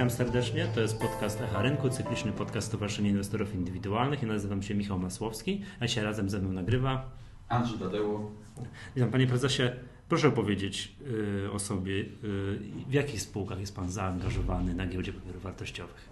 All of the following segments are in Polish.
Witam serdecznie. To jest podcast Echa Rynku, cykliczny podcast Stowarzyszenia Inwestorów Indywidualnych. Ja nazywam się Michał Masłowski, a dzisiaj razem ze mną nagrywa Andrzej Tadeło. Witam Panie Prezesie. Proszę opowiedzieć y, o sobie, y, w jakich spółkach jest Pan zaangażowany na giełdzie papierów wartościowych?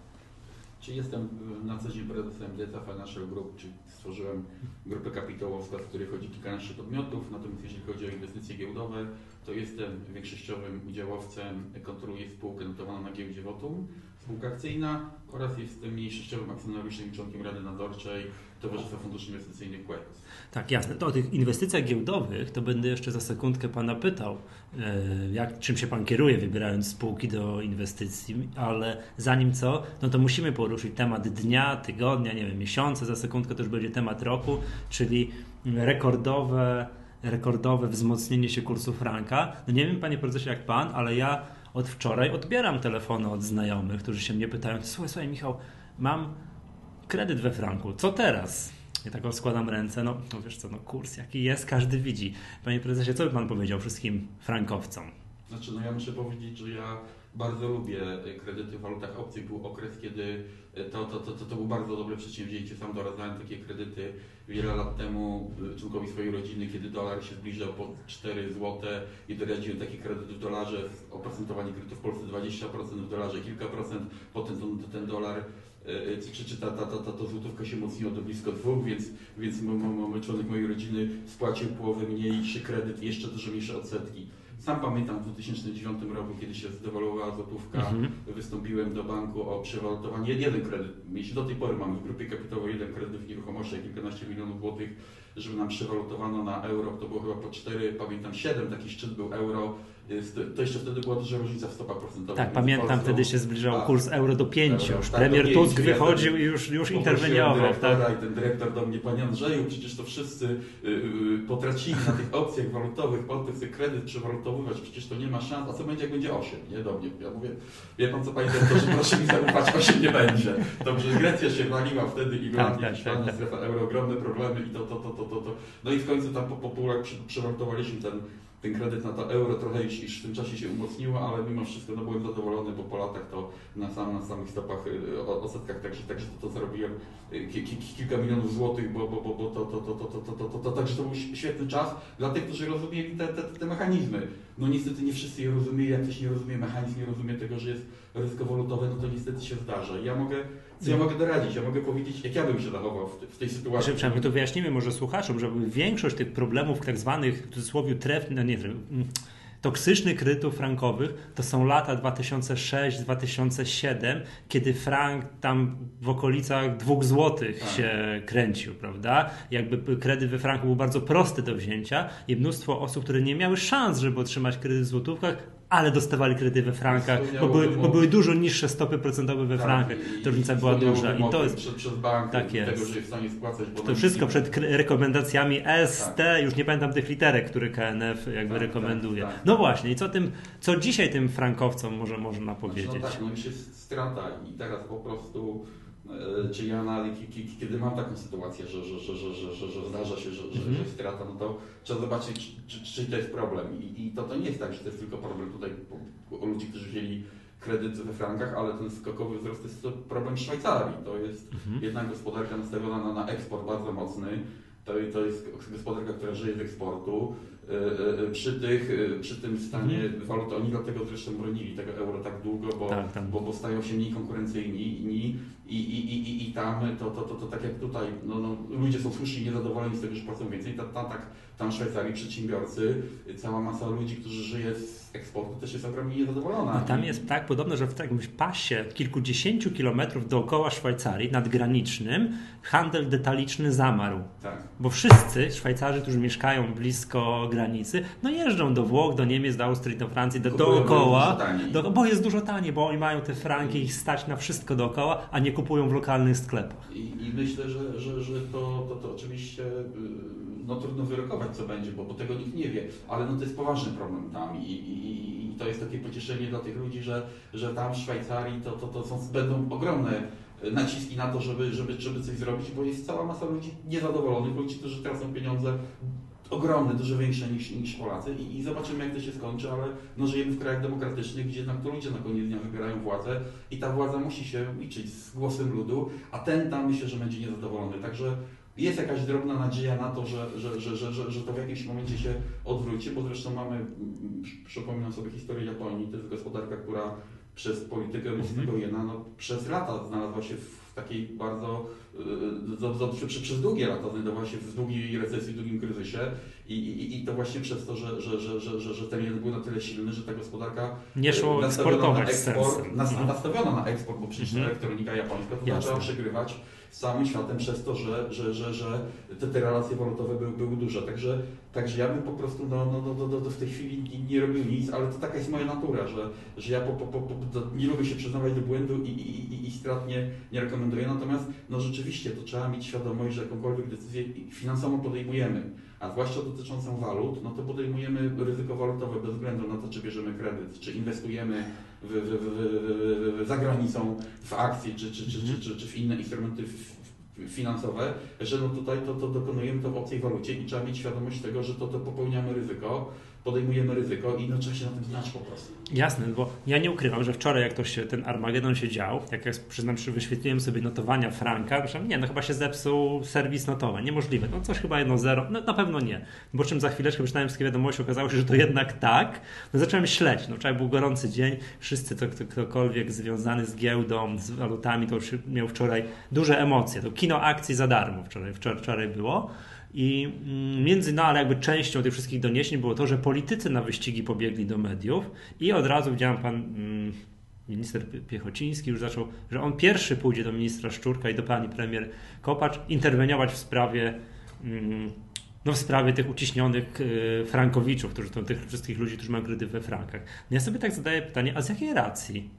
Czy jestem na co dzień prezesem Delta Financial Group, czyli stworzyłem grupę kapitałowską, w której chodzi kilkanaście podmiotów, natomiast jeśli chodzi o inwestycje giełdowe, to jestem większościowym udziałowcem, kontroluję spółkę notowaną na giełdzie Votum, spółka akcyjna oraz jestem mniejszościowym akcjonariuszem i członkiem Rady Nadzorczej Towarzystwa Funduszy Inwestycyjnych Queros. Tak, jasne. To o tych inwestycjach giełdowych to będę jeszcze za sekundkę Pana pytał, e, jak, czym się Pan kieruje wybierając spółki do inwestycji, ale zanim co, no to musimy poruszyć temat dnia, tygodnia, nie wiem, miesiąca, za sekundkę to już będzie temat roku, czyli rekordowe rekordowe wzmocnienie się kursu franka. No nie wiem, panie prezesie, jak pan, ale ja od wczoraj odbieram telefony od znajomych, którzy się mnie pytają: Słuchaj, słuchaj, Michał, mam kredyt we franku, co teraz? Ja tak składam ręce, no, no wiesz co, no kurs jaki jest, każdy widzi. Panie prezesie, co by pan powiedział wszystkim frankowcom? Znaczy, no ja muszę powiedzieć, że ja bardzo lubię kredyty w walutach obcych. Był okres, kiedy to, to, to, to, był bardzo dobre przedsięwzięcie. Sam doradzałem takie kredyty wiele lat temu członkowi swojej rodziny, kiedy dolar się zbliżał po 4 zł i doradziłem taki kredyt w dolarze, oprocentowanie kredytu w Polsce 20%, w dolarze kilka procent, potem ten, ten dolar czy, czy ta, ta, ta, ta, ta złotówka się mocniła do blisko dwóch, więc, więc mamy członek mojej rodziny spłacił połowę mniejszy kredyt i jeszcze dużo mniejsze odsetki. Sam pamiętam w 2009 roku, kiedy się zdewaluowała złotówka, mhm. wystąpiłem do banku o przewalutowanie. Jeden kredyt, jeśli do tej pory mamy w grupie kapitałowej jeden kredyt w nieruchomościach, kilkanaście milionów złotych, żeby nam przewalutowano na euro, to było chyba po 4, pamiętam 7, taki szczyt był euro, to jeszcze wtedy była duża różnica w stopach procentowych. Tak, pamiętam, Polską, wtedy się zbliżał kurs euro do 5. Już tak, premier Tusk wychodził i już, już interweniował. Tak? I ten dyrektor do mnie, panie Andrzeju, przecież to wszyscy y, y, potracili na tych opcjach walutowych, pan chce kredyt przewalutowywać, przecież to nie ma szans. A co będzie, jak będzie 8? Nie do mnie. Ja mówię, wie pan co, panie dyrektorze, proszę mi zaufać, 8 nie będzie. Dobrze, Grecja się waliła wtedy i Irlandia, tak, tak, tak, strefa euro, ogromne problemy i to, to, to, to, to, to. No i w końcu tam po, po pół roku przewalutowaliśmy ten ten kredyt na to euro trochę już, już w tym czasie się umocniło, ale mimo wszystko no, byłem zadowolony, bo po latach to na, sam, na samych stopach, y, odsetkach, także, także to, to zarobiłem ki, ki, kilka milionów złotych, bo, bo, bo, bo to, to, to, to, to, to, to, to, także to był świetny czas dla tych, którzy rozumieli te, te, te mechanizmy. No niestety nie wszyscy je rozumieli, jak ktoś nie rozumie mechanizm, nie rozumie tego, że jest ryzyko walutowe, no to niestety się zdarza. Ja mogę co ja mogę doradzić? Ja mogę powiedzieć, jak ja bym się zachował w, tej sytuacji. Przynajmniej to wyjaśnimy może słuchaczom, że większość tych problemów tak zwanych w cudzysłowie trefnych, no nie wiem, mm, toksycznych kredytów frankowych to są lata 2006-2007, kiedy frank tam w okolicach 2 zł tak. się kręcił, prawda? Jakby kredyt we franku był bardzo prosty do wzięcia i mnóstwo osób, które nie miały szans, żeby otrzymać kredyt w złotówkach, ale dostawali kredyty we frankach, bo były, bo były, dużo niższe stopy procentowe we tak, frankach. Ta różnica była duża. I to jest. Przed, przed bank, tak jest. Tego, że jest w stanie spłacać, to wszystko przed rekomendacjami ST, tak. już nie pamiętam tych literek, które KNF jakby tak, rekomenduje. Tak, tak. No właśnie, i co, tym, co dzisiaj tym frankowcom może można powiedzieć? Znaczy, no tak, no jest strata i teraz po prostu E, czy ja na, kiedy mam taką sytuację, że, że, że, że, że, że zdarza się, że, że, że jest strata, no to trzeba zobaczyć, czy, czy, to jest problem. I, I to, to nie jest tak, że to jest tylko problem tutaj u ludzi, którzy wzięli kredyt we frankach, ale ten skokowy wzrost jest to problem Szwajcarii. To jest mhm. jednak gospodarka nastawiona na, na eksport bardzo mocny. To, to jest gospodarka, która żyje z eksportu. E, e, przy, tych, e, przy tym stanie mhm. waluty, oni dlatego zresztą bronili tego euro tak długo, bo, tak, tak. bo, bo stają się mniej konkurencyjni i, i, i, i, i tam to, to, to, to tak jak tutaj, no, no, ludzie są słusznie niezadowoleni z tego, że płacą więcej, ta, ta, tak, tam w Szwajcarii przedsiębiorcy, cała masa ludzi, którzy żyje z eksportu też jest ogromnie niezadowolona. No tam jest tak podobno, że w jakimś pasie kilkudziesięciu kilometrów dookoła Szwajcarii, nadgranicznym, handel detaliczny zamarł. Tak. Bo wszyscy Szwajcarzy, którzy mieszkają blisko granicy, no jeżdżą do Włoch, do Niemiec, do Austrii, do Francji, do, dookoła, do, bo jest dużo taniej, bo oni mają te franki, ich stać na wszystko dookoła, a nie kupują w lokalnych sklepach. I, i myślę, że, że, że to, to, to oczywiście y, no, trudno wyrokować, co będzie, bo, bo tego nikt nie wie, ale no, to jest poważny problem tam i, i, i to jest takie pocieszenie dla tych ludzi, że, że tam w Szwajcarii to, to, to są, będą ogromne naciski na to, żeby, żeby, żeby coś zrobić, bo jest cała masa ludzi niezadowolonych, ludzi, którzy tracą pieniądze ogromne, dużo większe niż, niż Polacy I, i zobaczymy jak to się skończy, ale no, żyjemy w krajach demokratycznych, gdzie jednak to ludzie na koniec dnia wybierają władzę i ta władza musi się liczyć z głosem ludu, a ten tam myślę, że będzie niezadowolony. Także jest jakaś drobna nadzieja na to, że, że, że, że, że, że to w jakimś momencie się odwróci, bo zresztą mamy, przypominam sobie historię Japonii, to jest gospodarka, która przez politykę ruskiego mhm. jena no, przez lata znalazła się w takiej bardzo, y, przez, przez długie lata znajdowała się w długiej recesji, w długim kryzysie i, i, i to właśnie przez to, że, że, że, że, że, że ten jen był na tyle silny, że ta gospodarka nie szło eksportować na eksport, nastawiono na eksport, bo przecież mhm. elektronika japońska to zaczęła przegrywać z całym światem przez to, że, że, że, że te, te relacje walutowe były, były duże. Także, także ja bym po prostu no, no, no, no, no w tej chwili nie, robił nic, ale to taka jest moja natura, że, że ja po, po, po, nie lubię się przyznawać do błędu i, i, i, i strat nie, nie rekomenduję. Natomiast no rzeczywiście to trzeba mieć świadomość, że jakąkolwiek decyzję finansową podejmujemy, a zwłaszcza dotyczącą walut, no to podejmujemy ryzyko walutowe bez względu na to, czy bierzemy kredyt, czy inwestujemy w, w, w, za granicą w akcje, czy, czy, czy, czy, czy, w inne instrumenty finansowe, że no tutaj to, to dokonujemy to w obcej walucie i trzeba mieć świadomość tego, że to, to popełniamy ryzyko podejmujemy ryzyko i no, trzeba się na tym znać po prostu. Jasne, bo ja nie ukrywam, że wczoraj jak to się, ten Armagedon się dział, jak ja przyznam się, wyświetliłem sobie notowania Franka, myślałem, nie, no chyba się zepsuł serwis notowań, niemożliwe, no coś chyba jedno zero, no na pewno nie. Po czym za chwileczkę przeczytałem wszystkie wiadomości, okazało się, że to jednak tak, no zacząłem śledzić, no wczoraj był gorący dzień, wszyscy, to, kto, ktokolwiek związany z giełdą, z walutami, to już miał wczoraj duże emocje, to kino akcji za darmo wczoraj, wczoraj, wczoraj było. I mm, między, no ale jakby częścią tych wszystkich doniesień było to, że politycy na wyścigi pobiegli do mediów i od razu widziałem pan mm, minister Piechociński już zaczął, że on pierwszy pójdzie do ministra Szczurka i do pani premier Kopacz interweniować w sprawie mm, no w sprawie tych uciśnionych y, frankowiczów, którzy to, tych wszystkich ludzi, którzy mają kredyty we frankach. No ja sobie tak zadaję pytanie, a z jakiej racji?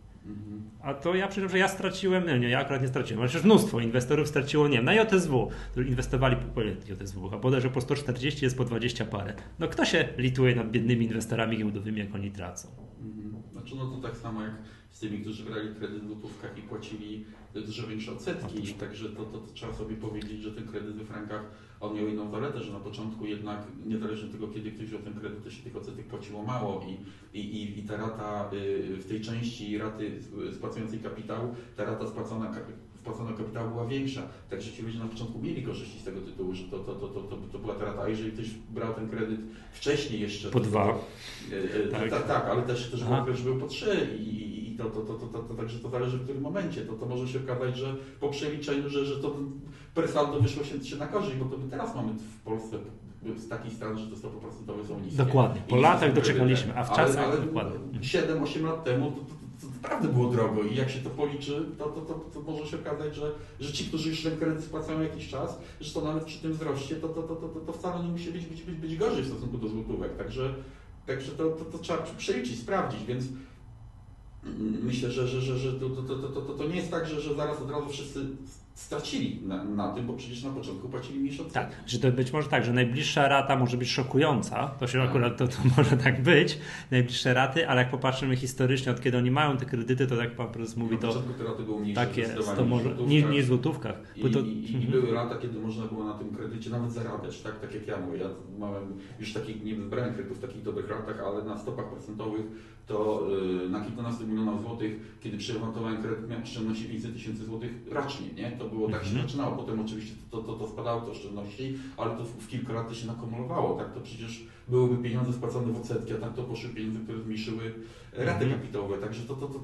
A to ja przecież, że ja straciłem, no nie, ja akurat nie straciłem, ale przecież mnóstwo inwestorów straciło, nie wiem, na JSW, którzy inwestowali po JSW, a bodajże po 140 jest po 20 parę. No kto się lituje nad biednymi inwestorami giełdowymi, jak oni tracą? Mhm. Znaczy no to tak samo jak z tymi, którzy brali kredyt w gotówkach i płacili dużo większe odsetki, no także to, to, to, trzeba sobie powiedzieć, że ten kredyt we frankach on miał inną zaletę, że na początku jednak, niezależnie od tego, kiedy ktoś wziął ten kredyt, to się tych odsetek płaciło mało i, i, i ta rata y, w tej części raty spłacającej kapitał, ta rata spłacona wpłacona kapitału była większa. Także ci ludzie na początku mieli korzyści z tego tytułu, że to, to, to, to, to, to była ta rata. A jeżeli ktoś brał ten kredyt wcześniej jeszcze... Po dwa. To, tak. tak, tak, ale też, też był okres, że był po trzy i, i to, to, to, to, to, to, także to zależy w którym momencie. To, to może się okazać, że po przeliczeniu, że, że to per saldo wyszło się, się na korzyść, bo to my teraz mamy w Polsce z taki stan, że te stopy procentowe są niskie. Dokładnie. Po latach doczekaliśmy, a w czasach ale, ale dokładnie. 7-8 lat temu to, to, naprawdę było drogo i jak się to policzy, to, to, to, to może się okazać, że, że ci, którzy już ten kredyt spłacają jakiś czas, że to nawet przy tym wzroście, to, to, to, to, to wcale nie musi być, być, być, być gorzej w stosunku do złotówek. Także, także to, to, to trzeba przeliczyć, sprawdzić, więc myślę, że, że, że, że to, to, to, to, to nie jest tak, że, że zaraz od razu wszyscy stracili na, na, tym, bo przecież na początku płacili mniejsze odsetki. Tak, że to być może tak, że najbliższa rata może być szokująca, to się tak. akurat to, to może tak być, najbliższe raty, ale jak popatrzymy historycznie, od kiedy oni mają te kredyty, to tak pan prezes mówi, to... Na początku te raty były mniejsze tak jest, to może, nie, nie w złotówkach. I, to, i, i mhm. były lata, kiedy można było na tym kredycie nawet zarabiać, tak, tak jak ja mówię. Ja mam już takich, nie wybrałem kredytów w takich dobrych latach, ale na stopach procentowych to yy, na kilkanaście milionów złotych, kiedy przeremontowałem kredyt, miałem oszczędności 500 tysięcy złotych rocznie, nie? To było tak się mhm. zaczynało. Potem oczywiście to, to, to spadały te oszczędności, ale to w, w kilka lat się nakumulowało. Tak to przecież byłyby pieniądze spłacone w odsetki, a tak to poszły pieniądze, które zmniejszyły raty mhm. kapitałowe. Także to, to, to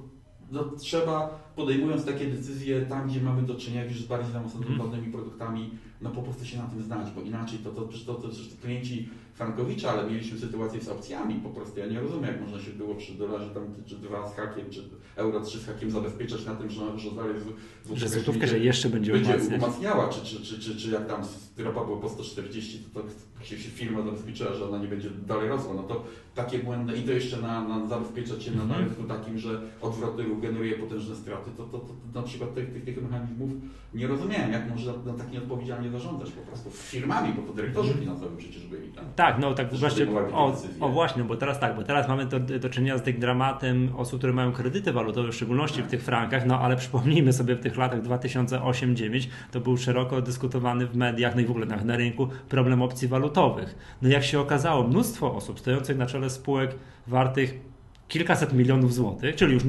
no, trzeba podejmując takie decyzje tam, gdzie mamy do czynienia już z bardziej zaawansowanymi mm. produktami, no po prostu się na tym znać, bo inaczej to, to, to, to, klienci Frankowicza, ale mieliśmy sytuację z opcjami po prostu. Ja nie rozumiem, jak można się było przy dolarze tam czy dwa z hakiem, czy euro trzy z hakiem zabezpieczać na tym, że, że dalej z, że złotówkę, że jeszcze będzie, będzie umacniała, czy, czy, czy, czy, czy jak tam ropa była po 140, to, to się, firma zabezpieczyła, że ona nie będzie dalej rosła. No to takie błędne i to jeszcze na, na zabezpieczać się na, mhm. rynku takim, że odwrotny ruch generuje potężne straty to, to, to, to na przykład tych, tych, tych mechanizmów nie rozumiałem, jak można no, tak nieodpowiedzialnie zarządzać po prostu firmami, bo to dyrektorzy finansowi przecież byli tam. Tak, no tak właśnie, o, o, właśnie, bo teraz tak, bo teraz mamy do, do czynienia z tym dramatem osób, które mają kredyty walutowe, w szczególności tak. w tych frankach, no ale przypomnijmy sobie w tych latach 2008-2009 to był szeroko dyskutowany w mediach, no i w ogóle na, na rynku problem opcji walutowych. No jak się okazało, mnóstwo osób stojących na czele spółek wartych kilkaset milionów złotych, czyli już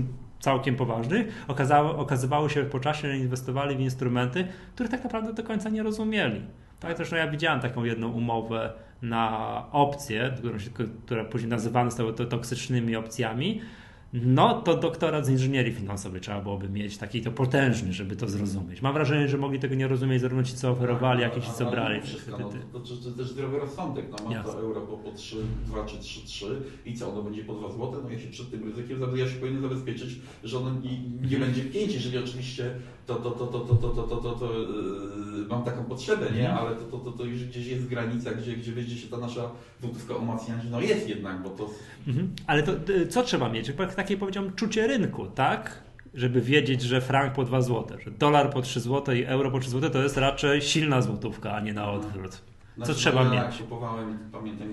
całkiem poważnych, okazało, okazywało się po czasie, że inwestowali w instrumenty, które tak naprawdę do końca nie rozumieli. Tak, zresztą ja widziałem taką jedną umowę na opcje, które później nazywane zostały to toksycznymi opcjami, no to doktorat z inżynierii finansowej trzeba byłoby mieć, taki to potężny, żeby to zrozumieć. Mam wrażenie, że mogli tego nie rozumieć zarówno ci, co oferowali, jak i ci, co brali. Wszystko, no, to, to, to, też zdrowy rozsądek. No, ma to euro po, po 3, 2 czy 3, 3 i co, ono będzie po 2 zł? No ja się przed tym ryzykiem ja się powinien zabezpieczyć, że ono nie, nie będzie 5, jeżeli oczywiście to, to, to, to, to, to, to, to, to, to yy, mam taką potrzebę, nie? Ale to, to, to, to już gdzieś jest granica, gdzie, gdzie będzie się ta nasza złotówka umacniać. No jest jednak, bo to... Mhm. Ale to co trzeba mieć? Takie powiedziałbym czucie rynku, tak? Żeby wiedzieć, że frank po 2 zł, że dolar po 3 zł i euro po 3 zł to jest raczej silna złotówka, a nie na odwrót. Co znaczy, trzeba ja mieć? kupowałem, pamiętam,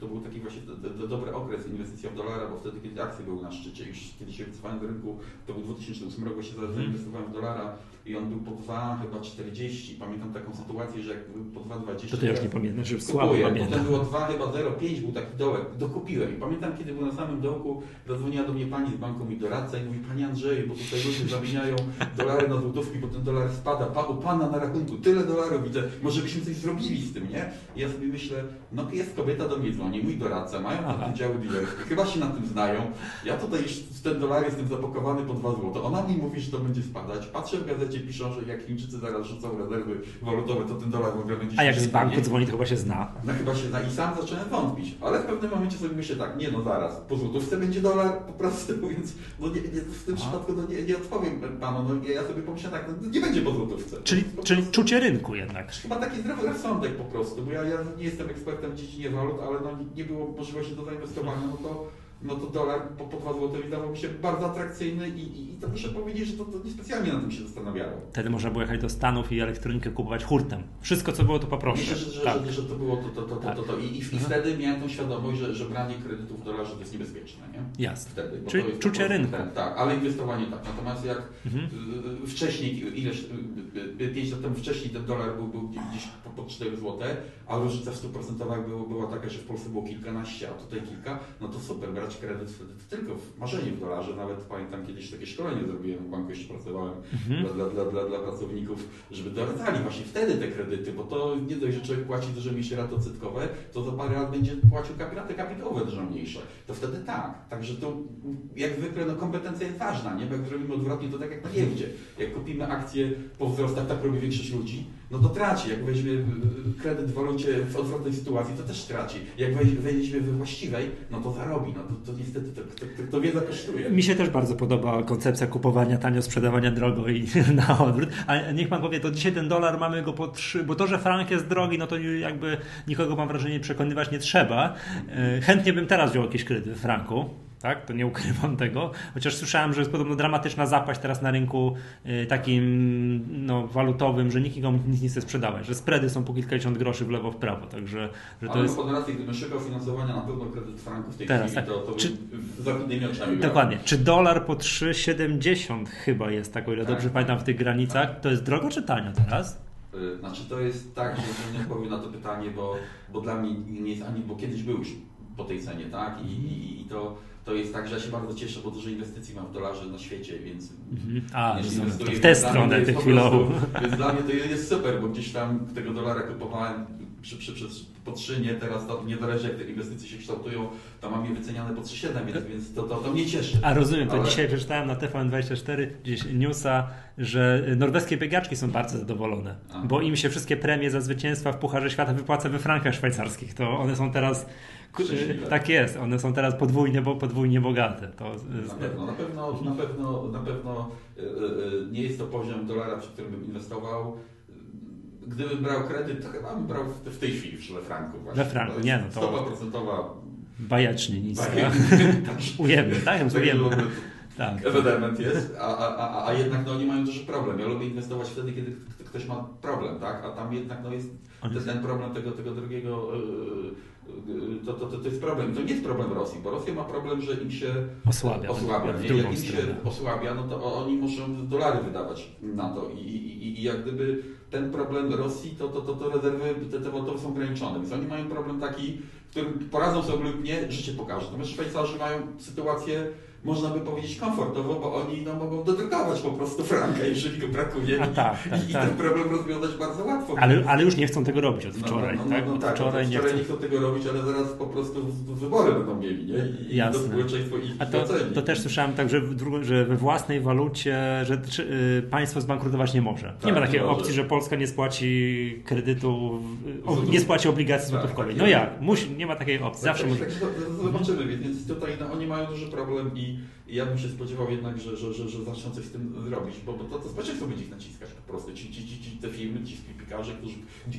to był taki właśnie do, do, dobry okres inwestycja w dolara, bo wtedy, kiedy akcje były na szczycie, już kiedy się wycofałem do rynku, to był 2008 rok, się zainwestowałem w dolara i on był po 2, chyba 40. Pamiętam taką sytuację, że jak był po 2,20. To ty już nie pamiętam, że słabo pamiętam. Potem było 2, chyba 0,5 był taki dołek, dokupiłem. I pamiętam, kiedy był na samym dołku, zadzwoniła do mnie pani z banku mi doradca i mówi, Pani Andrzeju, bo tutaj ludzie zamieniają dolary na złotówki, bo ten dolar spada, pa, u Pana na rachunku tyle dolarów widzę, może byśmy coś zrobili z tym, nie? I ja sobie myślę, no jest kobieta do mnie dzwoni, mój doradca, mają tam działy dealerskie, chyba się na tym znają. Ja tutaj już w ten dolar jestem zapakowany po 2 zł. Ona mi mówi, że to będzie spadać. Patrzę w gazecie, piszą, że jak Chińczycy zaraz rzucą rezerwy walutowe, to ten dolar w ogóle będzie A jak z banku dzwoni, to chyba się zna. No chyba się zna i sam zacząłem wątpić. Ale w pewnym momencie sobie myślę tak, nie no zaraz, po złotówce będzie dolar po prostu, więc no nie, nie, w tym przypadku no nie, nie odpowiem panu. No ja sobie pomyślałem tak, no nie będzie po złotówce. Czyli, po czyli prostu, czucie rynku jednak. Chyba taki zdrowy rozsądek po prostu, bo ja, ja nie jestem ekspertem w dziedzinie walut, ale no nie było możliwości do zainwestowania, no to no to dolar po, po 2 zł wydawał mi się bardzo atrakcyjny i, i, i to muszę powiedzieć, że to, to niespecjalnie na tym się zastanawiało. Wtedy można było jechać do Stanów i elektronikę kupować hurtem. Wszystko, co było, to poproszę. Myślę, że, tak. że, że, to było to, to, to, tak. to, to, I, i, i wtedy miałem tą świadomość, że, że branie kredytów w dolarze to jest niebezpieczne. Nie? Jasne. Wtedy, Czyli czucie rynku. Ten, tak, ale inwestowanie tak. Natomiast jak mhm. wcześniej, ileś, 5 lat temu wcześniej ten dolar był, był gdzieś po, po 4 zł, a różnica w 100% była, była taka, że w Polsce było kilkanaście, a tutaj kilka, no to super, brać kredyt wtedy tylko w marzenie w dolarze. Nawet pamiętam kiedyś takie szkolenie zrobiłem w banku, jeszcze pracowałem mhm. dla, dla, dla, dla, dla pracowników, żeby doradzali właśnie wtedy te kredyty, bo to nie dość, że człowiek płaci dużo mniejsze raty odsetkowe, to za parę lat będzie płacił raty kapitałowe dużo mniejsze. To wtedy tak. Także to jak zwykle no, kompetencja jest ważna, nie? Bo jak zrobimy odwrotnie, to tak jak na giełdzie. Jak kupimy akcje po wzrostach, tak robi większość ludzi, no to traci. Jak weźmie y, kredyt w walucie w odwrotnej sytuacji, to też traci. Jak weźmie we właściwej, no to zarobi. No to, to niestety to, to, to, wiedza kosztuje. Mi się też bardzo podoba koncepcja kupowania tanio, sprzedawania drogo i na odwrót. Ale niech pan powie, to dzisiaj ten dolar mamy go po trzy, bo to, że frank jest drogi, no to jakby nikogo mam wrażenie przekonywać nie trzeba. E, chętnie bym teraz wziął jakiś kredyt w franku tak? To nie ukrywam tego. Chociaż słyszałem, że jest podobno dramatyczna zapaść teraz na rynku y, takim no, walutowym, że nikt nikomu nic nie chce sprzedawać, że spready są po kilkadziesiąt groszy w lewo, w prawo, także że to Ale jest... pod rację, gdybym szukał finansowania na pewno kredyt franków w tej teraz, chwili, tak. to, to Czy... zamkniętymi oczami Dokładnie. Czy dolar po 3,70 chyba jest, tak o ile tak. dobrze pamiętam, w tych granicach, tak. to jest drogo czy tanio teraz? Y, znaczy to jest tak, że nie odpowiem na to pytanie, bo, bo dla mnie nie jest ani, bo kiedyś był już po tej cenie, tak? I, i, i to to jest tak, że ja się bardzo cieszę, bo dużo inwestycji mam w dolarze na świecie, więc -hmm. A, w tę stronę tych chwilowo. Więc dla mnie to jest super, bo gdzieś tam tego dolara kupowałem przy, przy, przy, po 3, nie teraz to nie zależy jak te inwestycje się kształtują, to mam je wyceniane po 3,7, więc, więc to, to, to mnie cieszy. A rozumiem, to Ale... dzisiaj przeczytałem na TVN24 gdzieś newsa, że norweskie biegaczki są bardzo zadowolone, A. bo im się wszystkie premie za zwycięstwa w Pucharze Świata wypłaca we frankach szwajcarskich. To one są teraz tak jest, one są teraz podwójnie, bo podwójnie bogate. To na pewno, na pewno, na pewno, na pewno e, e, nie jest to poziom dolara, przy którym bym inwestował. Gdybym brał kredyt, to chyba bym brał w tej chwili w szle franku właśnie. We franku, nie no to... procentowa bajecznie niska. Ujemny, tak? Ujemny. tak. ewenement jest, a, a, a, jednak no, oni mają duży problem. Ja lubię inwestować wtedy, kiedy ktoś ma problem, tak? A tam jednak no, jest ten, ten problem tego, tego drugiego yy, to, to, to, to jest problem. To nie jest problem Rosji, bo Rosja ma problem, że im się osłabia. osłabia nie? Jak im się osłabia, no to oni muszą dolary wydawać na to. I, i, i jak gdyby ten problem Rosji, to, to, to, to rezerwy te, te walutowe są ograniczone. Więc oni mają problem taki, w którym poradzą sobie lub nie, życie pokaże. Natomiast Szwajcarzy mają sytuację można by powiedzieć komfortowo, bo oni no, mogą dodrukować po prostu franka, jeżeli go brakuje A, tak, tak, i, tak. ten problem rozwiązać bardzo łatwo. Ale, ale już nie chcą tego robić od wczoraj, no, no, no, tak? Od tak, wczoraj, od wczoraj nie, chcą... tego robić, ale zaraz po prostu wybory będą mieli, nie? I, Jasne. to społeczeństwo ich A to, to też słyszałem tak, że, że we własnej walucie, że y, państwo zbankrutować nie może. Tak, nie ma takiej nie opcji, że Polska nie spłaci kredytu, nie spłaci obligacji tak, złotówkowej. Tak, no jak? Musi, nie ma takiej opcji. Zawsze tak, może... zobaczymy, więc tutaj no, oni mają duży problem i i ja bym się spodziewał jednak, że, że, że, że zaczną coś z tym zrobić, bo, bo to, to społeczeństwo będzie ich naciskać po prostu. Ci, ci, ci, ci te firmy, ci sklepikarze, którzy,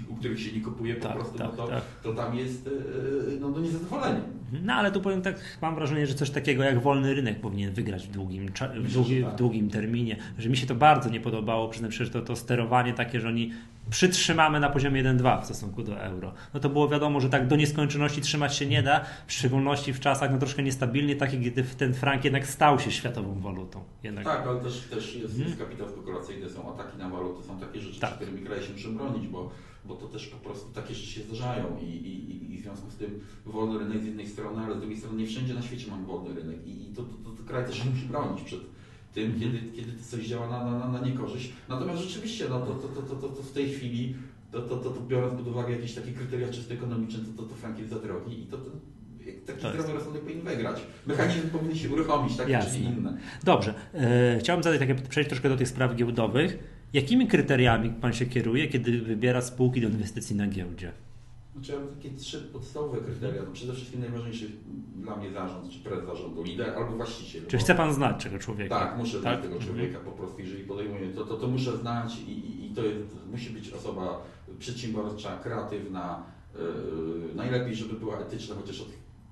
u których się nie kupuje po tak, prostu, tak, no to, tak. to tam jest yy, no, no niezadowolenie. No ale tu powiem tak, mam wrażenie, że coś takiego jak wolny rynek powinien wygrać w długim, w, długi, tak. w długim terminie. Że mi się to bardzo nie podobało, przyznam szczerze, to, to sterowanie takie, że oni przytrzymamy na poziomie 1,2 w stosunku do euro. No to było wiadomo, że tak do nieskończoności trzymać się nie da, w szczególności w czasach no troszkę niestabilnie, takich, gdy ten frank jednak stał się światową walutą. Jednak... Tak, ale też, też jest, hmm. jest kapitał spekulacyjny, są ataki na waluty, są takie rzeczy, tak. którymi kraje się muszą bronić, bo, bo to też po prostu takie rzeczy się zdarzają i, i, i w związku z tym wolny rynek z jednej strony, ale z drugiej strony nie wszędzie na świecie mamy wolny rynek i, i to, to, to, to kraj też się musi bronić przed tym, kiedy, kiedy coś działa na, na, na niekorzyść. Natomiast rzeczywiście, no, to, to, to, to, to w tej chwili, to, to, to, to biorąc pod uwagę jakieś takie kryteria czysto ekonomiczne, to, to, to frank jest za drogi i to, to taki tak. zdrowy rozsądek powinien wygrać. Mechanizm powinien się uruchomić, tak czy inne. Dobrze. E, chciałbym zadać takie, przejść troszkę do tych spraw giełdowych. Jakimi kryteriami Pan się kieruje, kiedy wybiera spółki do inwestycji na giełdzie? Znaczy ja mam takie trzy podstawowe kryteria. No przede wszystkim najważniejszy dla mnie zarząd, czy prezes zarządu, lider albo właściciel. Czy chce Pan znać tego człowieka? Tak, muszę tak? znać tego mhm. człowieka po prostu. Jeżeli podejmuję to, to, to muszę znać i, i, i to jest, musi być osoba przedsiębiorcza, kreatywna, yy, najlepiej, żeby była etyczna, chociaż od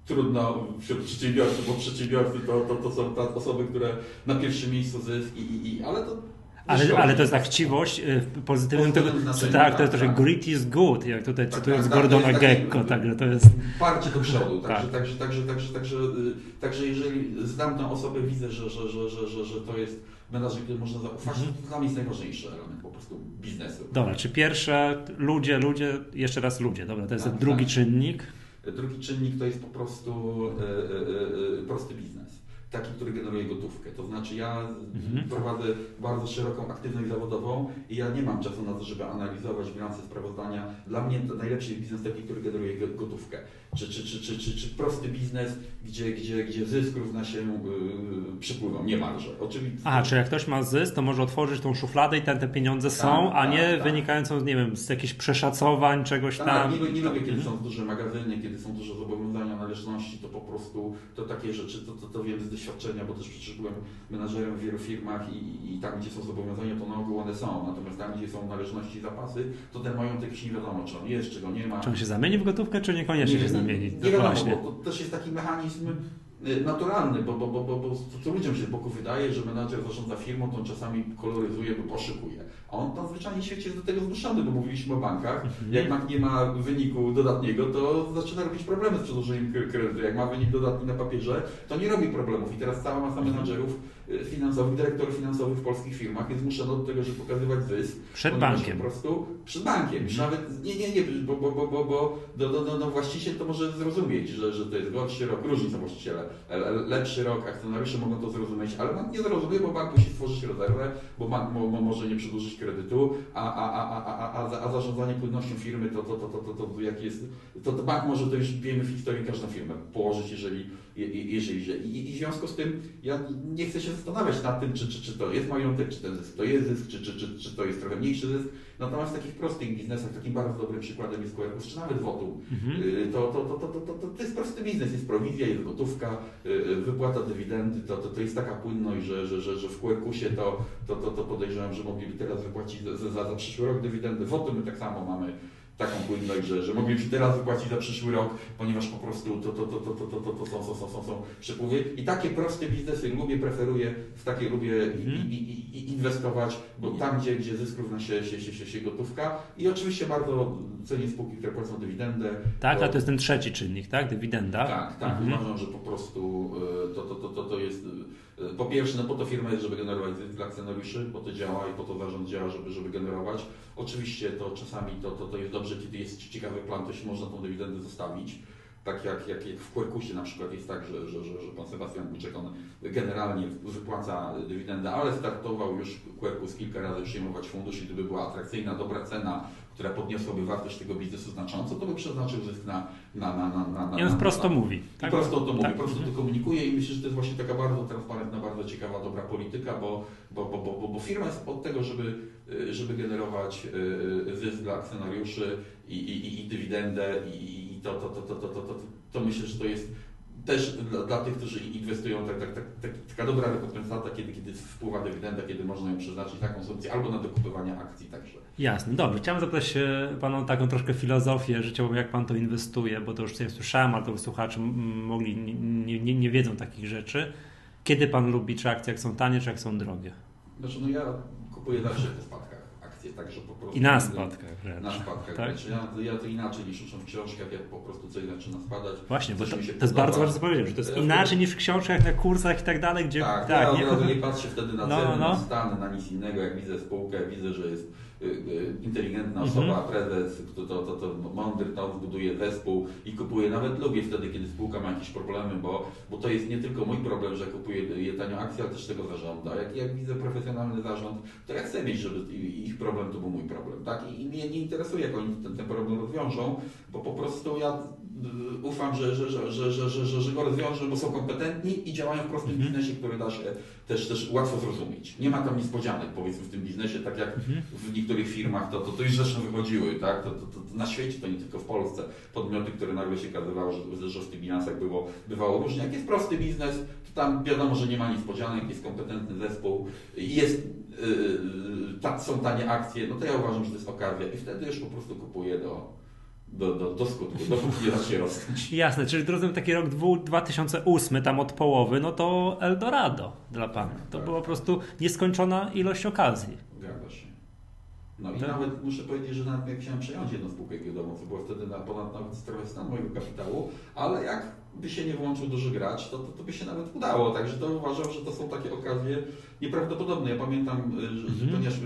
trudno wśród przedsiębiorców, bo przedsiębiorcy to, to, to są te osoby, które na pierwszym miejscu zysk i, i, i ale to ale, ale to jest ta chciwość y, w pozytywnym tego, tak, to jest trochę tak. grit is good, jak tutaj tak, cytując tak, tak, Gordona Gekko, także to jest... Parcie do przodu, także, tak. także, także, także, także, y, także jeżeli znam tę osobę, widzę, że, że, że, że, że, że to jest menadżer, który można zaufać, mhm. to dla mnie jest najważniejszy element po prostu biznesu. Dobra, czy pierwsze ludzie, ludzie, jeszcze raz ludzie, dobra, to jest tak, drugi tak. czynnik. Drugi czynnik to jest po prostu y, y, y, prosty biznes taki, który generuje gotówkę. To znaczy ja mhm. prowadzę bardzo szeroką aktywność zawodową i ja nie mam czasu na to, żeby analizować bilance sprawozdania. Dla mnie najlepszy biznes taki, który generuje gotówkę. Czy, czy, czy, czy, czy, czy prosty biznes, gdzie, gdzie, gdzie zysk równa się yy, przypływom, nie marże. Oczywiście. A, czy jak ktoś ma zysk, to może otworzyć tą szufladę i tam te pieniądze tak, są, a tak, nie tak. wynikającą, nie wiem, z jakichś przeszacowań, czegoś tak, tam. Nie, nie lubię, kiedy mhm. są duże magazyny, kiedy są duże zobowiązania, należności, to po prostu to takie rzeczy, to, to, to wiem z doświadczenia, bo też przecież byłem menadżerem w wielu firmach i, i tam, gdzie są zobowiązania, to na ogół one są. Natomiast tam, gdzie są należności i zapasy, to ten majątek już nie wiadomo, czy on jest, czy go nie ma. Czy on się zamieni w gotówkę, czy niekoniecznie nie, się zamieni? Nie, nie wiadomo, Właśnie. bo to też jest taki mechanizm y, naturalny, bo, bo, bo, bo, bo to ludziom się z boku wydaje, że menadżer zarządza firmą, to on czasami koloryzuje, bo poszykuje. On zwyczajnie w świecie jest do tego zmuszony, bo mówiliśmy o bankach. Mhm. Jak bank nie ma wyniku dodatniego, to zaczyna robić problemy z przedłużeniem kredytu. Jak ma wynik dodatni na papierze, to nie robi problemów. I teraz cała masa mhm. menadżerów y, finansowych, dyrektorów finansowych w polskich firmach jest zmuszona do tego, żeby pokazywać zysk. Przed bankiem. Po prostu przed bankiem. Mhm. Nawet nie, nie, nie, bo, bo, bo, bo, bo do, do, do, do właściciel to może zrozumieć, że, że to jest gorszy rok, różni są właściciele. Lepszy rok, akcjonariusze mogą to zrozumieć, ale bank nie zrozumie, bo bank musi stworzyć rezerwę, bo bank mo, mo, może nie przedłużyć kredytu, a, a, a, a, a, a zarządzanie płynnością firmy, to, to, to, to, to, to, jak jest, to, to bank może, to już wiemy w historii każdą firmę położyć, jeżeli, jeżeli I, I w związku z tym ja nie chcę się zastanawiać nad tym, czy, czy, czy to jest majątek, czy ten zysk to jest zysk, czy, czy, czy, czy to jest trochę mniejszy zysk. Natomiast w takich prostych biznesach, takim bardzo dobrym przykładem jest Quercus, czy nawet Wotum, mhm. to, to, to, to, to, to, to jest prosty biznes, jest prowizja, jest gotówka, wypłata dywidendy, to, to, to jest taka płynność, że, że, że, że w Quercusie to, to, to, to podejrzewam, że mogliby teraz wypłacić za, za, za przyszły rok dywidendy. Wotum my tak samo mamy taką płynność, że, że moglibyśmy teraz wypłacić za przyszły rok, ponieważ po prostu to, to, to, to, to, to, to, to są, są, są, są, są przepływy. I takie proste biznesy lubię, preferuję, w takie lubię Mhm. i, i, i inwestować, bo tam, gdzie, gdzie zysk równa się, się, się, się, się gotówka i oczywiście bardzo cenię spółki, które płacą dywidendę. Tak, bo- a to jest ten trzeci czynnik, tak? Dywidenda. tak, tak. Mhm. Uważam, że po prostu y, to, to, to, to, to jest. y, Po pierwsze, no po to firma jest, żeby generować zysk dla akcjonariuszy, po to działa i po to zarząd działa, żeby, żeby generować. Oczywiście to czasami to, to, to jest dobrze, kiedy jest ciekawy plan, to się można tą dywidendę zostawić. Tak jak, jak, jak w Quercusie na przykład jest tak, że, że, że, że pan Sebastian Buczek on generalnie wypłaca dywidendę, ale startował już Quercus kilka razy przyjmować fundusz i gdyby była atrakcyjna, dobra cena, która podniosłaby wartość tego biznesu znacząco, to by przeznaczył zysk na, na, na, na, na, na I on wprost to na- mówi. i Tak? prosto to mówi, Tak. prosto to komunikuje i myślę, że to jest właśnie taka bardzo transparentna, bardzo ciekawa, dobra polityka, bo, bo, bo, bo, bo, firma jest od tego, żeby, żeby generować y, y, zysk dla akcjonariuszy i, i, i- i dywidendę i, i to, to, to, to, to, to, to, to myślę, że to jest też dla, dla tych, którzy inwestują, tak, tak, tak, tak, taka dobra rekompensata, kiedy, kiedy wpływa dywidenda, kiedy można ją przeznaczyć na konsumpcję albo na dokupywanie akcji także. Jasne, dobrze. Chciałem zapytać Panu o taką troszkę filozofię życiową, jak Pan to inwestuje, bo to już sobie słyszałem, ale to słuchacze mogli, nie, nie, nie wiedzą takich rzeczy. Kiedy Pan lubi, czy akcje jak są tanie, czy jak są drogie? Znaczy, no ja kupuję zawsze po spadkach akcje, także po prostu... I na spadkach wręcz. Na spadkach. Tak? Ja, ja to inaczej niż uczą w książkach, jak po prostu coś zaczyna spadać. Właśnie, bo to, to jest podoba. bardzo ważne, co powiedziałem, że to jest Ja inaczej niż w książkach, na kursach i tak dalej, gdzie Tak, ja od nie, razu nie patrzę wtedy na No, ceny, no, na no. stany, na nic innego. Jak widzę spółkę, widzę, że jest inteligentna Mhm. osoba, prezes, kto to, to, to mądry, to zbuduje zespół i kupuje. Nawet lubię wtedy, kiedy spółka ma jakieś problemy, bo, bo to jest nie tylko mój problem, że kupuję je tanio akcje, ale też tego zarząda. Jak, jak widzę profesjonalny zarząd, to ja chcę mieć, żeby ich problem to był mój problem. Tak? I, i mnie nie interesuje, jak oni ten, ten problem rozwiążą, bo po prostu ja y, ufam, że, że, że, że, że, że, że, że go rozwiążą, bo są kompetentni i działają w prostym Mhm. biznesie, który da się też, też łatwo zrozumieć. Nie ma tam niespodzianek, powiedzmy, w tym biznesie, tak jak Mhm. w niektórych firmach, to, to, to już zresztą wychodziły, tak? To, to, to, na świecie, to nie tylko w Polsce. Podmioty, które nagle się okazywało, że, że w tych bilansach było, bywało różnie. Jak jest prosty biznes, to tam wiadomo, że nie ma niespodzianek, jest kompetentny zespół, jest, yy, ta, są tanie akcje, no to ja uważam, że to jest okazja i wtedy już po prostu kupuję do, do, do, do skutku, dopóki nie zacznie rosnąć. Jasne, czyli rozumiem taki rok dwu- 2008, tam od połowy, no to Eldorado dla Pana. To Tak. była po prostu nieskończona ilość okazji. Zgadza się. No i Tak. nawet muszę powiedzieć, że nawet jak chciałem przejąć jedną spółkę giełdową, co było wtedy na ponad nawet trochę stan mojego kapitału, ale jak by się nie włączył duży gracz, to, to, to by się nawet udało. Także to uważam, że to są takie okazje nieprawdopodobne. Ja pamiętam, y, że, Mhm. ponieważ y,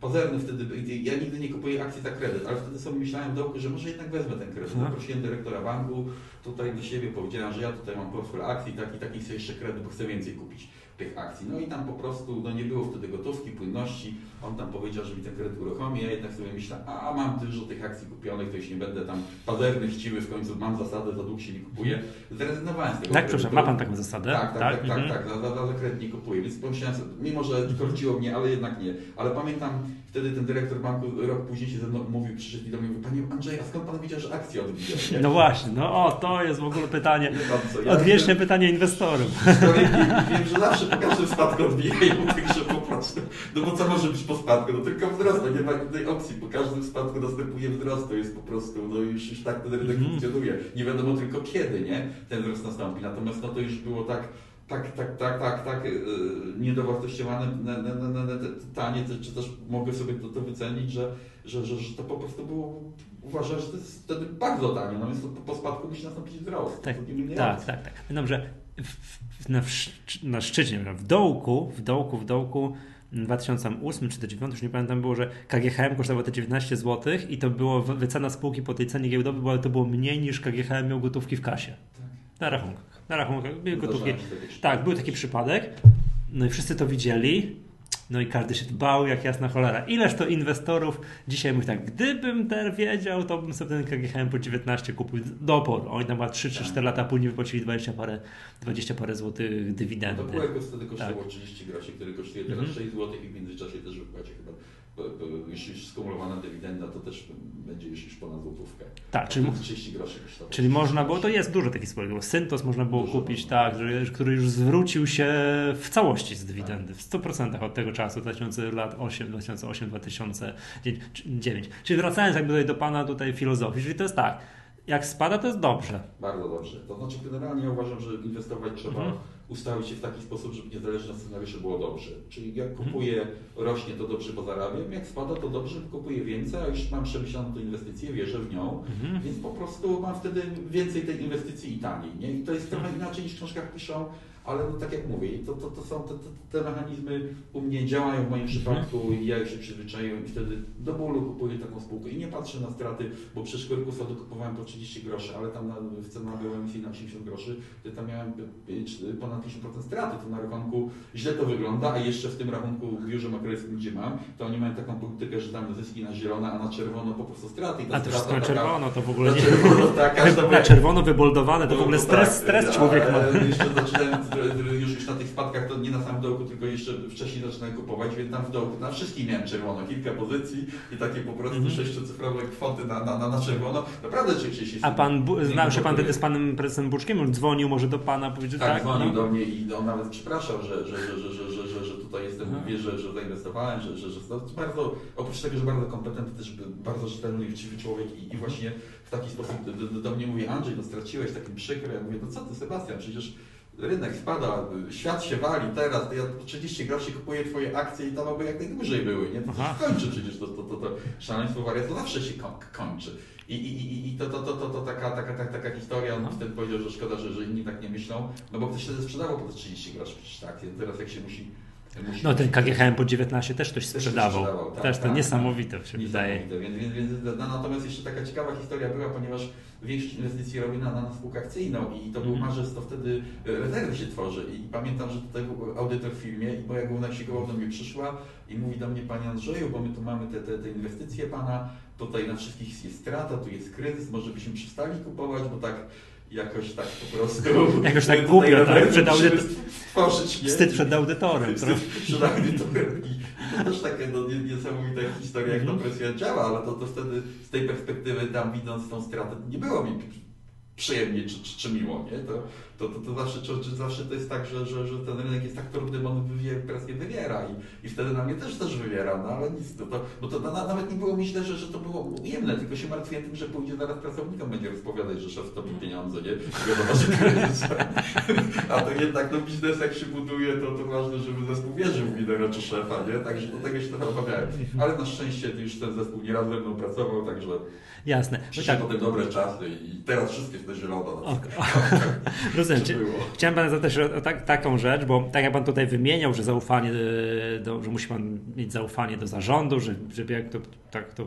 pazerny wtedy, ja nigdy nie kupuję akcji za kredyt, ale wtedy sobie myślałem dołku, że może jednak wezmę ten kredyt. Aha. Zaprosiłem dyrektora banku, tutaj do siebie powiedziałem, że ja tutaj mam portfel akcji, taki, taki chcę jeszcze kredyt, bo chcę więcej kupić tych akcji. No i tam po prostu no nie było wtedy gotówki, płynności. On tam powiedział, że mi ten kredyt uruchomi. Ja jednak sobie myślałem, a mam dużo tych akcji kupionych, to już nie będę tam pazerny, chciwy, w końcu mam zasadę, za dług się nie kupuję. Zrezygnowałem z tego Tak, przepraszam, ma Pan taką zasadę? Tak, tak, tak, tak, mhm. tak, za, za, za kredyt nie kupuję, więc pomyślałem sobie, mimo że korciło mnie, ale jednak nie. Ale pamiętam, wtedy ten dyrektor banku rok później się ze mną mówił, przyszedł i do mnie mówi, Panie Andrzej, a skąd Pan wiedział, że akcje odbiją? nie?" No właśnie, no o, to jest w ogóle pytanie, odwieczne pytanie inwestorów. wiem, że zawsze każdym spadku odbijają, także po prostu, no bo co może być po spadku? No tylko wzrost, no nie ma innej opcji, po każdym spadku następuje wzrost, to jest po prostu, no już, już tak ten rynek Mhm. funkcjonuje. Nie wiadomo tylko kiedy, nie, ten wzrost nastąpi, natomiast no to już było tak, tak, tak, tak, tak, tak yy, niedowartościowane, tanie, czy też mogę sobie to, to wycenić, że, że, że, że to po prostu było, uważam, że to jest wtedy bardzo tanie, no więc to po, po spadku musi nastąpić wzrost. Tak, tak, tak, tak. W, w, na, na szczycie, w dołku, w dołku, w dołku 2008 czy 2009, już nie pamiętam, było, że KGHM kosztowało te 19 zł i to było wy- wycena spółki po tej cenie giełdowej, bo to było mniej niż KGHM miał gotówki w kasie. Na rachunkach. Na rachunkach były gotówki. Tak, był taki przypadek. No i wszyscy to widzieli. No i każdy się bał jak jasna cholera. Ileż to inwestorów dzisiaj mówi tak, gdybym ten wiedział, to bym sobie ten KGHM po 19 kupił do oporu. Oni tam ma 3 czy 4 lata później wypłacili 20 parę, 20 parę złotych No dywidendy. to Puerco wtedy kosztowało Tak. 30 groszy, który kosztuje teraz Mhm. 6 zł i w międzyczasie też wypłaci chyba już skumulowana dywidenda to też będzie już, już ponad złotówkę. Tak, czyli, 30 groszy kosztowało. czyli można było, to jest dużo takich spółek, bo Syntos można było dużo kupić, tak, że, który już zwrócił się w całości z dywidendy, w 100% od tego czasu, 2000 lat 8, 2008-2009. Czyli wracając jakby tutaj do Pana tutaj filozofii, czyli to jest tak, jak spada, to jest dobrze. Bardzo dobrze. To znaczy, generalnie ja uważam, że inwestować trzeba mhm. Ustawić się w taki sposób, żeby niezależnie od scenariusza było dobrze. Czyli jak mhm. kupuję, rośnie, to dobrze, bo zarabiam. Jak spada, to dobrze, kupuję więcej, a już mam przemyślaną tę inwestycję, wierzę w nią, mhm. więc po prostu mam wtedy więcej tej inwestycji i taniej. Nie? I to jest trochę mhm. inaczej niż w książkach piszą ale no tak jak mówię, to, to, to są te, te, te, mechanizmy u mnie działają w moim przypadku i ja już się przyzwyczaiłem i wtedy do bólu kupuję taką spółkę i nie patrzę na straty, bo przecież Korkusa dokupowałem po 30 groszy, ale tam na, w cena była emisji na 80 groszy, to tam miałem ponad 50% straty, to na rachunku źle to wygląda, a jeszcze w tym rachunku w biurze maklerskim, gdzie mam, to oni mają taką politykę, że tam zyski na zielono, a na czerwono po prostu straty. I ta a to wszystko na czerwono, to w ogóle nie... Czerwono, tak, na czerwono wyboldowane, to w ogóle stres, tak, stres człowiek ma. Jeszcze zaczynałem już, już na tych spadkach to nie na samym dołku, tylko jeszcze wcześniej zaczynałem kupować, więc tam w dołku na wszystkich miałem czerwono, kilka pozycji i takie po prostu mm -hmm. sześciocyfrowe kwoty na, na, na, czerwono. Naprawdę czy się A pan, znał się pan wtedy z panem prezesem Buczkiem? On dzwonił może do pana, powiedział tak? Tak, dzwonił no? do mnie i on nawet przepraszał, że, że, że, że, że, że, że tutaj jestem, Aha. wie, że, że zainwestowałem, że, że, że to bardzo, oprócz tego, że bardzo kompetentny, też bardzo rzetelny i uczciwy człowiek i, i właśnie w taki sposób do, do, do mnie mówi, Andrzej, no straciłeś, takim przykre. Ja mówię, no co ty Sebastian, przecież rynek spada, świat się wali, teraz to ja po 30 groszy kupuję Twoje akcje i tam aby jak najdłużej były, nie? To się kończy przecież, to, to, to, to szaleństwo wariatu zawsze się kończy. I, i, i to, to, to, to, to taka, taka, taka, taka historia, on wtedy powiedział, że szkoda, że, że inni tak nie myślą, no bo ktoś wtedy sprzedawał po 30 groszy przecież tak, teraz jak się musi no ten KGHM po 19 też ktoś sprzedawał. Też, tak, też to tak, niesamowite tak. się wydaje. Więc, więc, więc, no, natomiast jeszcze taka ciekawa historia była, ponieważ większość inwestycji robi na, na spółkę akcyjną i to był mm. marzec, to wtedy e, rezerwy się tworzy i pamiętam, że tutaj był audytor w filmie i moja główna księgowa do mnie przyszła i mówi do mnie, Panie Andrzeju, bo my tu mamy te, te, te inwestycje Pana, tutaj na wszystkich jest strata, tu jest kryzys, może byśmy przestali kupować, bo tak jakoś tak po prostu... jakoś tak głupio, tak? Przed audytorem. Tworzyć, nie? Wstyd przed audytorem. Wstyd przed audytorem. I, to też takie no, niesamowita historia, jak to mhm. presja działa, ale to, to wtedy z tej perspektywy tam widząc tą stratę nie było mi przyjemnie czy, czy, czy miło, nie? To, to, to, to zawsze, czy, zawsze to jest tak, że, że, że ten rynek jest tak trudny, bo on wywiera, presję wywiera i, i wtedy na mnie też też wywiera, no ale nic, to, to, bo to na, nawet nie było mi źle, że, że to było ujemne, tylko się martwiłem tym, że pójdzie zaraz pracownikom, będzie rozpowiadać, że szef topi pieniądze, nie? Wiadomo, że A to jednak no biznes jak się buduje, to, to ważne, żeby zespół wierzył w lidera czy szefa, nie? Także do tego się trochę obawiałem. Ale na szczęście już ten zespół nie raz ze mną pracował, także Jasne. Przyszły tak. potem dobre czasy i teraz wszystko jest na zielono. Okay. Rozumiem. Chciałem Pana zapytać o tak, taką rzecz, bo tak jak Pan tutaj wymieniał, że zaufanie, do, że musi Pan mieć zaufanie do zarządu, że, żeby jak to, tak to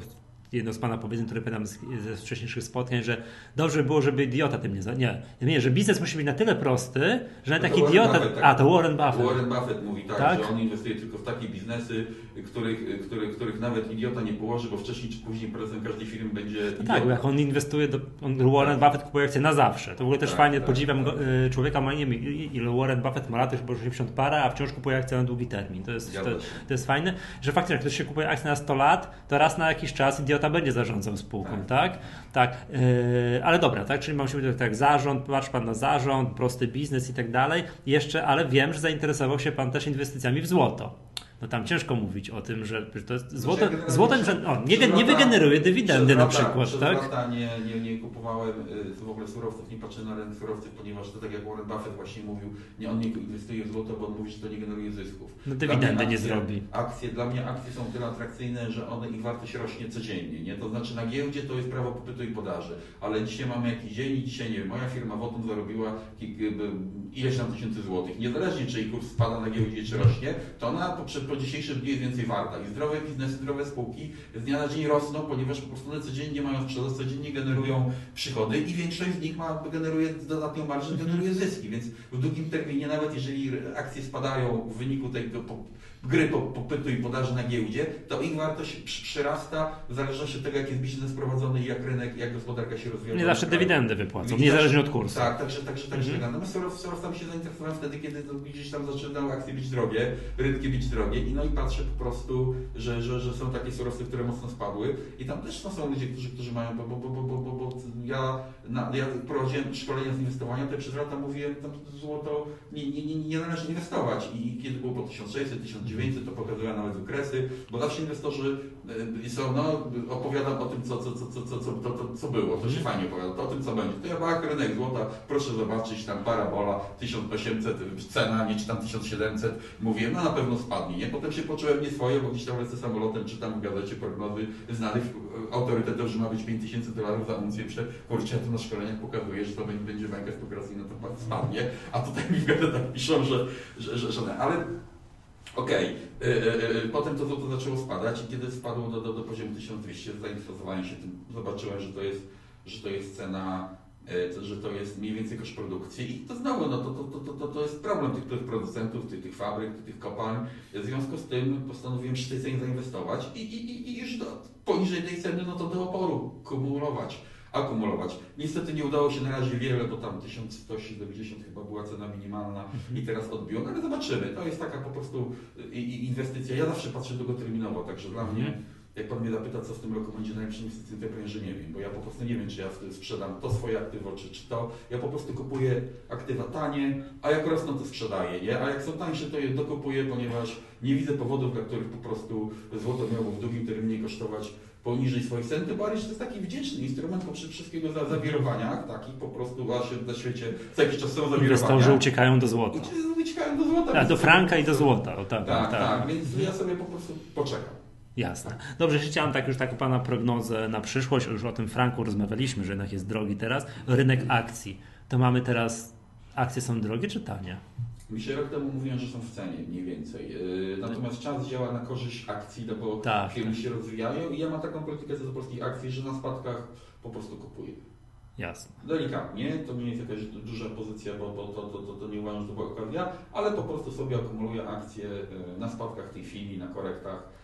jedno z Pana powiedzeń, które pamiętam ze wcześniejszych spotkań, że dobrze by było, żeby idiota tym nie... Za... Nie, nie, że biznes musi być na tyle prosty, że nawet taki idiota... Buffett, tak, a, to Warren Buffett. Warren Buffett mówi tak, tak, że on inwestuje tylko w takie biznesy, których, których, których nawet idiota nie położy, bo wcześniej czy później prezesem każdej firmy będzie no Tak, bo jak on inwestuje, do, on, Warren. Buffett kupuje akcje na zawsze. To w ogóle też tak, fajnie, tak, podziwiam tak. Go, y, człowieka, ma nie wiem, ile Warren Buffett ma lat, już 80 parę, a wciąż kupuje akcje na długi termin. To jest, to, to, jest fajne, że faktycznie jak ktoś się kupuje akcje na 100 lat, to raz na jakiś czas idiota będzie zarządzał spółką, tak? Tak, tak yy, ale dobra, tak, czyli mam się tak zarząd, patrz pan na zarząd, prosty biznes i tak dalej. Jeszcze, ale wiem, że zainteresował się pan też inwestycjami w złoto no tam ciężko mówić o tym, że to jest znaczy, złoto, złotem, że o, nie, nie wygeneruje dywidendy na przykład, przez tak? lata nie, nie, nie kupowałem y, w ogóle surowców, nie patrzę na rynek surowców, ponieważ to tak jak Warren Buffett właśnie mówił, nie, on nie inwestuje w złoto, bo on mówi, że to nie generuje zysków. No dywidendy akcje, nie zrobi. Akcje, dla mnie akcje są tyle atrakcyjne, że one, ich wartość rośnie codziennie, nie? To znaczy na giełdzie to jest prawo popytu i podaży, ale dzisiaj mamy jakiś dzień i dzisiaj, nie wiem, moja firma Wotum zarobiła ileś tam tysięcy złotych. Niezależnie, czy jej kurs spada na giełdzie, czy rośnie, to ona po, po dzisiejszym dniu jest więcej warta. I zdrowe biznesy, zdrowe spółki z dnia na dzień rosną, ponieważ po prostu one codziennie mają sprzedaż, codziennie generują przychody i większość z nich ma, generuje dodatnią marżę, generuje zyski. Więc w długim terminie, nawet jeżeli akcje spadają w wyniku tego gry popytu i podaży na giełdzie, to ich wartość przyrasta w zależności od tego, jak jest biznes prowadzony i jak rynek, jak gospodarka się rozwija. Nie zawsze dywidendy wypłacą, niezależnie od kursu. Tak, także, także, także mhm. Natomiast surowcami się zainteresowałem wtedy, kiedy gdzieś tam zaczynały akcje być drogie, rynki być drogie i no i patrzę po prostu, że, że, że są takie surowce, które mocno spadły i tam też no, są ludzie, którzy, którzy mają, bo, bo, bo, bo, bo, bo ja, na, ja prowadziłem szkolenia z inwestowania, to przez lata mówiłem, tam złoto nie, nie, nie, nie należy inwestować i kiedy było po 1600, 1900, to pokazywałem nawet wykresy, bo zawsze inwestorzy y, są, no opowiadam o tym, co, co, co, co, co, co, to, to, co było, to się fajnie opowiada, to o tym, co będzie. To ja bach, rynek złota, proszę zobaczyć, tam parabola, 1800 cena, nie czy tam 1700, mówię, no na pewno spadnie, nie? Potem się poczułem nieswoje, bo gdzieś tam lecę samolotem, czytam w gazecie prognozy znanych autorytetów, że ma być 5000 dolarów za uncję, kurczę, ja to na szkoleniach pokazuję, że to będzie bańka spekulacyjna, to spadnie, a tutaj mi w gazetach piszą, że, że, że, że nie. ale Okej, okay. E, e, potem to złoto zaczęło spadać i kiedy spadło do, do, do poziomu 1200, zainteresowałem się tym, zobaczyłem, że to jest, że to jest cena E, że to jest mniej więcej koszt produkcji i to znowu, no to, to, to, to, to jest problem tych, tych producentów, tych, tych fabryk, tych kopalń. W związku z tym postanowiłem przy tej cenie zainwestować i, i, i już do, poniżej tej ceny, no to do oporu kumulować, akumulować. Niestety nie udało się na razie wiele, bo tam 1170 chyba była cena minimalna i teraz odbiło, no ale zobaczymy. To jest taka po prostu inwestycja. Ja zawsze patrzę długoterminowo, także dla mnie jak Pan mnie zapyta, co w tym roku będzie najlepszym inwestycją, to ja powiem, że nie wiem, bo ja po prostu nie wiem, czy ja sprzedam to swoje aktywo, czy, czy to. Ja po prostu kupuję aktywa tanie, a jak rosną, to sprzedaję, nie? A jak są tańsze, to je dokupuję, ponieważ nie widzę powodów, dla których po prostu złoto miało w długim terminie kosztować poniżej swoich cen, że to jest taki wdzięczny instrument przy wszystkiego za zawirowaniach, takich po prostu, się na świecie co jakiś czas są zawirowania. Inwestorzy uciekają do złota. Uciekają do złota. A, do franka i do złota. O, tak, tak, tak, tak, więc ja sobie po prostu poczekam. Jasne. Dobrze, chciałem tak już taką Pana prognozę na przyszłość, już o tym franku rozmawialiśmy, że jednak jest drogi teraz. Rynek akcji. To mamy teraz, akcje są drogie czy tanie? Mi się rok temu mówiłem, że są w cenie mniej więcej. Yy, natomiast czas działa na korzyść akcji, no bo tak, firmy się rozwijają i ja mam taką politykę co do polskich akcji, że na spadkach po prostu kupuję. Jasne. Delikatnie, to nie jest jakaś duża pozycja, bo, bo to, to, to, to, nie uważam, że to była okazja, ale po prostu sobie akumuluję akcje yy, na spadkach tej chwili, na korektach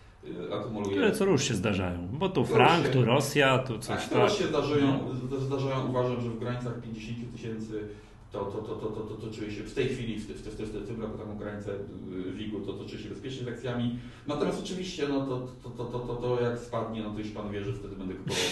akumuluje. Które co rusz się zdarzają, bo tu Frank, tu Rosja, tu coś tak. Tak, się zdarzają, zdarzają, uważam, że w granicach 50 tysięcy to, to, to, to, to, to, to czuję się w tej chwili, w, w, w, w, tym roku taką granicę WIG-u, to, to czuję się bezpiecznie z akcjami. Natomiast oczywiście, no to, to, to, to, to, to jak spadnie, no to już Pan wie, że wtedy będę kupował.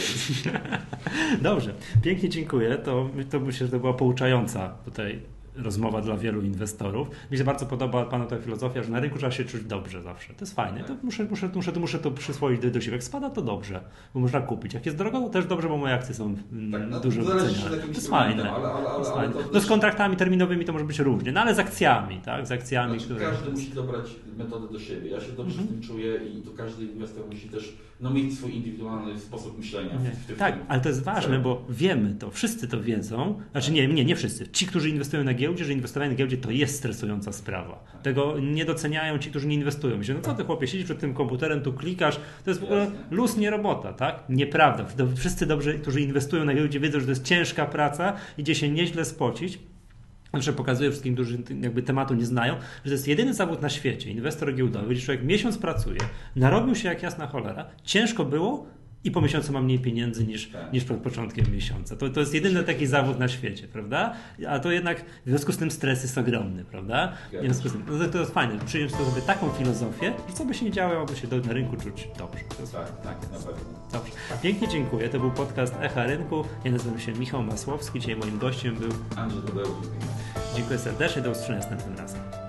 Dobrze, pięknie dziękuję. To, to myślę, że to była pouczająca tutaj rozmowa dla wielu inwestorów. Mi się bardzo podoba Panu ta filozofia, że na rynku trzeba się czuć dobrze zawsze. To jest fajne. To muszę, muszę, muszę, muszę to przyswoić do, do siebie. Jak spada, to dobrze, bo można kupić. Jak jest drogo, to też dobrze, bo moje akcje są tak, no, dużo wyceniane. To jest fajne. Ale, ale, ale, fajne. No z kontraktami terminowymi to może być różnie, no ale z akcjami, tak? Z akcjami, znaczy, które... Każdy musi dobrać metodę do siebie. Ja się dobrze mm -hmm. z tym czuję i to każdy inwestor musi też no, mieć swój indywidualny sposób myślenia. W, w, tak, ale to jest ważne, bo wiemy to, wszyscy to wiedzą. Znaczy nie, nie, nie wszyscy. Ci, którzy inwestują na giełdzie, że inwestowanie na giełdzie to jest stresująca sprawa. Tego nie doceniają ci, którzy nie inwestują. Myślę, no co ty chłopie, siedzisz przed tym komputerem, tu klikasz, to jest w ogóle luz, nie robota, tak? Nieprawda. Wszyscy dobrze, którzy inwestują na giełdzie wiedzą, że to jest ciężka praca, idzie się nieźle spocić. Zawsze pokazuję wszystkim, którzy jakby tematu nie znają, że to jest jedyny zawód na świecie, inwestor giełdowy, gdzie człowiek miesiąc pracuje, narobił się jak jasna cholera, ciężko było, i po miesiącu mam mniej pieniędzy niż, tak. niż przed początkiem miesiąca. To, to jest jedyny taki zawód na świecie, prawda? A to jednak w związku z tym stres jest ogromny, prawda? W związku z tym, no to jest fajne, przyjąć sobie taką filozofię, że co by się nie działo, aby się do, na rynku czuć dobrze. Tak, tak, na pewno. Dobrze. Pięknie dziękuję. To był podcast Echa Rynku. Ja nazywam się Michał Masłowski. Dzisiaj moim gościem był Andrzej Tadeusz. Dziękuję serdecznie. Do usłyszenia następnym razem.